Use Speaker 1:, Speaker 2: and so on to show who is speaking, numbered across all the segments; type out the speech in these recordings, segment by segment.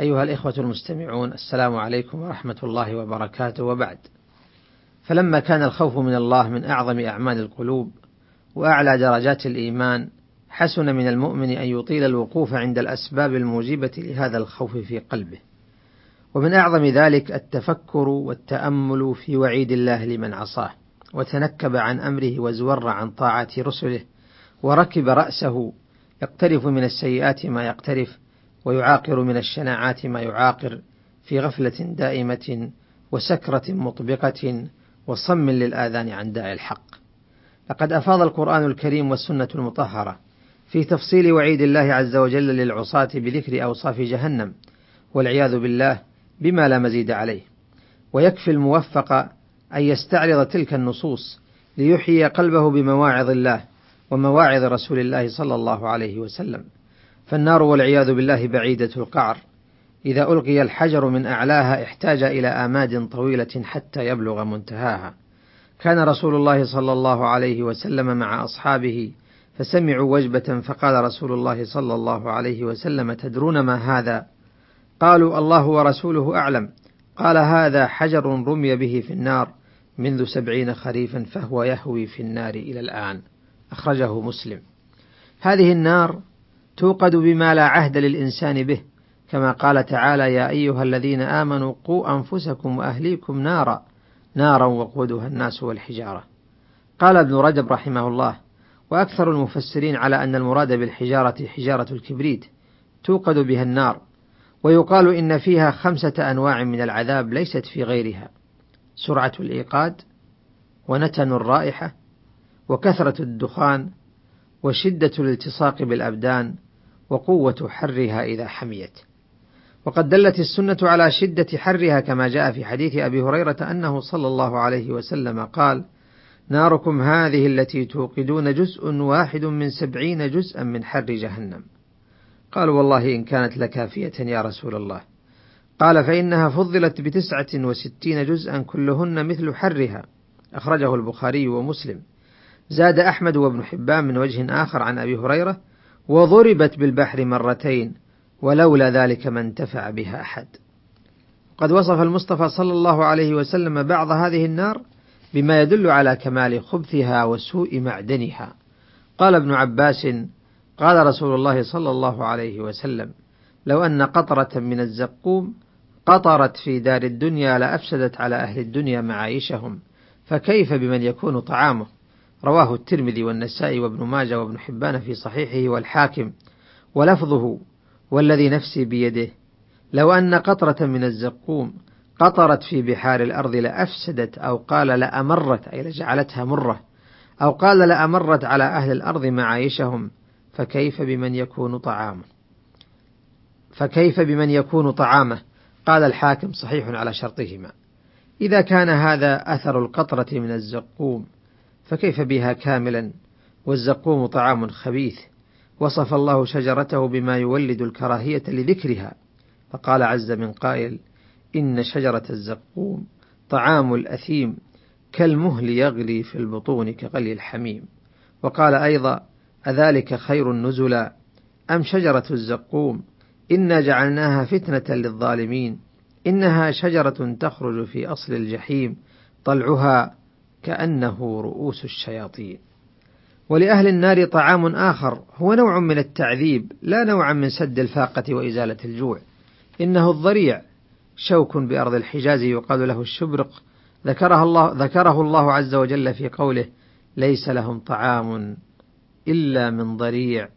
Speaker 1: أيها الإخوة المستمعون السلام عليكم ورحمة الله وبركاته وبعد. فلما كان الخوف من الله من أعظم أعمال القلوب وأعلى درجات الإيمان حسن من المؤمن أن يطيل الوقوف عند الأسباب الموجبة لهذا الخوف في قلبه. ومن أعظم ذلك التفكر والتأمل في وعيد الله لمن عصاه، وتنكب عن أمره وزور عن طاعة رسله، وركب رأسه يقترف من السيئات ما يقترف، ويعاقر من الشناعات ما يعاقر، في غفلة دائمة وسكرة مطبقة وصم للآذان عن داعي الحق. لقد أفاض القرآن الكريم والسنة المطهرة في تفصيل وعيد الله عز وجل للعصاة بذكر أوصاف جهنم، والعياذ بالله بما لا مزيد عليه ويكفي الموفق أن يستعرض تلك النصوص ليحيي قلبه بمواعظ الله ومواعظ رسول الله صلى الله عليه وسلم فالنار والعياذ بالله بعيدة القعر. إذا ألقي الحجر من أعلاها احتاج إلى آماد طويلة حتى يبلغ منتهاها. كان رسول الله صلى الله عليه وسلم مع أصحابه فسمعوا وجبة فقال رسول الله صلى الله عليه وسلم تدرون ما هذا؟ قالوا الله ورسوله أعلم. قال هذا حجر رمي به في النار منذ سبعين خريفا فهو يهوي في النار إلى الآن. أخرجه مسلم. هذه النار توقد بما لا عهد للإنسان به كما قال تعالى يا أيها الذين آمنوا قوا أنفسكم وأهليكم نارا نارا وقودها الناس والحجارة. قال ابن رجب رحمه الله وأكثر المفسرين على أن المراد بالحجارة حجارة الكبريت توقد بها النار ويقال إن فيها خمسة أنواع من العذاب ليست في غيرها سرعة الإيقاد ونتن الرائحة وكثرة الدخان وشدة الالتصاق بالأبدان وقوة حرها إذا حميت. وقد دلت السنة على شدة حرها كما جاء في حديث أبي هريرة أنه صلى الله عليه وسلم قال ناركم هذه التي توقدون جزء واحد من سبعين جزءا من حر جهنم. قالوا والله إن كانت لكافية يا رسول الله. قال فإنها فضلت بتسعة وستين جزءا كلهن مثل حرها. أخرجه البخاري ومسلم. زاد أحمد وابن حبان من وجه آخر عن أبي هريرة وضربت بالبحر مرتين ولولا ذلك ما انتفع بها أحد. قد وصف المصطفى صلى الله عليه وسلم بعض هذه النار بما يدل على كمال خبثها وسوء معدنها. قال ابن عباس قال رسول الله صلى الله عليه وسلم لو أن قطرة من الزقوم قطرت في دار الدنيا لأفسدت على أهل الدنيا معايشهم فكيف بمن يكون طعامه؟ رواه الترمذي والنسائي وابن ماجه وابن حبان في صحيحه والحاكم. ولفظه والذي نفسي بيده لو أن قطرة من الزقوم قطرت في بحار الأرض لأفسدت أو قال لأمرت أي لجعلتها مرة أو قال لأمرت على أهل الأرض معايشهم فكيف بمن يكون طعامه فكيف بمن يكون طعامه قال الحاكم صحيح على شرطهما. إذا كان هذا أثر القطرة من الزقوم فكيف بها كاملا؟ والزقوم طعام خبيث وصف الله شجرته بما يولد الكراهية لذكرها. فقال عز من قائل إن شجرة الزقوم طعام الأثيم كالمهل يغلي في البطون كغلي الحميم. وقال أيضا أذلك خير نزلا أم شجرة الزقوم إنا جعلناها فتنة للظالمين إنها شجرة تخرج في أصل الجحيم طلعها كأنه رؤوس الشياطين. ولأهل النار طعام آخر هو نوع من التعذيب لا نوعا من سد الفاقة وإزالة الجوع. إنه الضريع شوك بأرض الحجاز يقال له الشبرق. ذكرها الله ذكره الله عز وجل في قوله ليس لهم طعام إلا من ضريع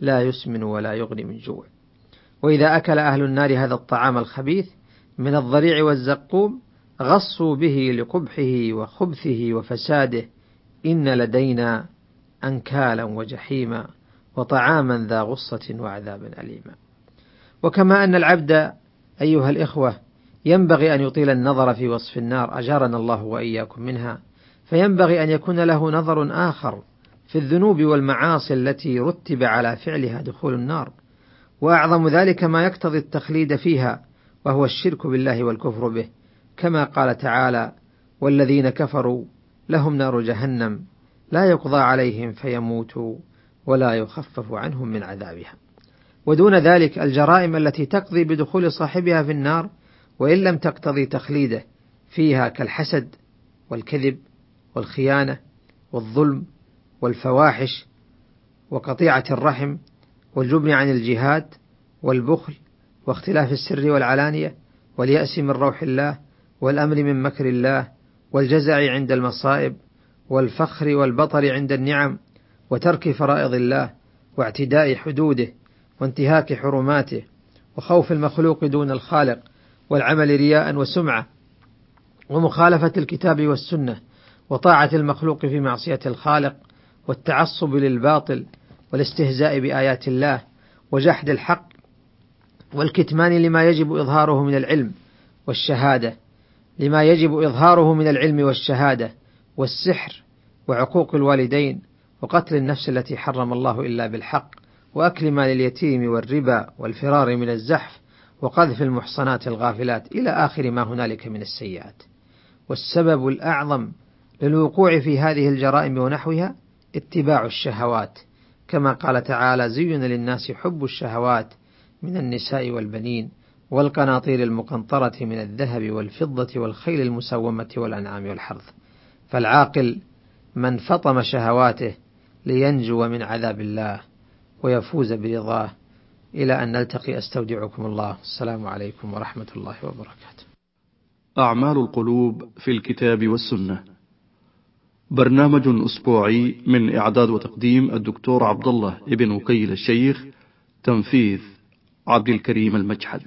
Speaker 1: لا يسمن ولا يغني من جوع. وإذا أكل أهل النار هذا الطعام الخبيث من الضريع والزقوم غصوا به لقبحه وخبثه وفساده. إن لدينا أنكالا وجحيما وطعاما ذا غصة وعذابا أليما. وكما أن العبد أيها الإخوة ينبغي أن يطيل النظر في وصف النار أجارنا الله وإياكم منها. فينبغي أن يكون له نظر آخر في الذنوب والمعاصي التي رتب على فعلها دخول النار. وأعظم ذلك ما يقتضي التخليد فيها وهو الشرك بالله والكفر به. كما قال تعالى والذين كفروا لهم نار جهنم لا يقضى عليهم فيموتوا ولا يخفف عنهم من عذابها. ودون ذلك الجرائم التي تقضي بدخول صاحبها في النار وإن لم تقتضي تخليده فيها كالحسد والكذب والخيانة والظلم والفواحش وقطيعة الرحم والجبن عن الجهاد والبخل واختلاف السر والعلانية واليأس من روح الله والأمر من مكر الله والجزع عند المصائب والفخر والبطر عند النعم وترك فرائض الله واعتداء حدوده وانتهاك حرماته وخوف المخلوق دون الخالق والعمل رياء وسمعة ومخالفة الكتاب والسنة وطاعة المخلوق في معصية الخالق والتعصب للباطل والاستهزاء بآيات الله وجحد الحق والكتمان لما يجب إظهاره من العلم والشهادة لما يجب إظهاره من العلم والشهادة والسحر وعقوق الوالدين وقتل النفس التي حرم الله إلا بالحق وأكل مال اليتيم والربا والفرار من الزحف وقذف المحصنات الغافلات إلى آخر ما هنالك من السيئات. والسبب الأعظم للوقوع في هذه الجرائم ونحوها اتباع الشهوات كما قال تعالى زين للناس حب الشهوات من النساء والبنين والقناطير المقنطرة من الذهب والفضة والخيل المسومة والأنعام والحرث. فالعاقل من فطم شهواته لينجو من عذاب الله ويفوز برضاه. إلى أن نلتقي أستودعكم الله. السلام عليكم ورحمة الله وبركاته.
Speaker 2: أعمال القلوب في الكتاب والسنة. برنامج أسبوعي من إعداد وتقديم الدكتور عبد الله ابن وكيل الشيخ تنفيذ عبد الكريم المجحد.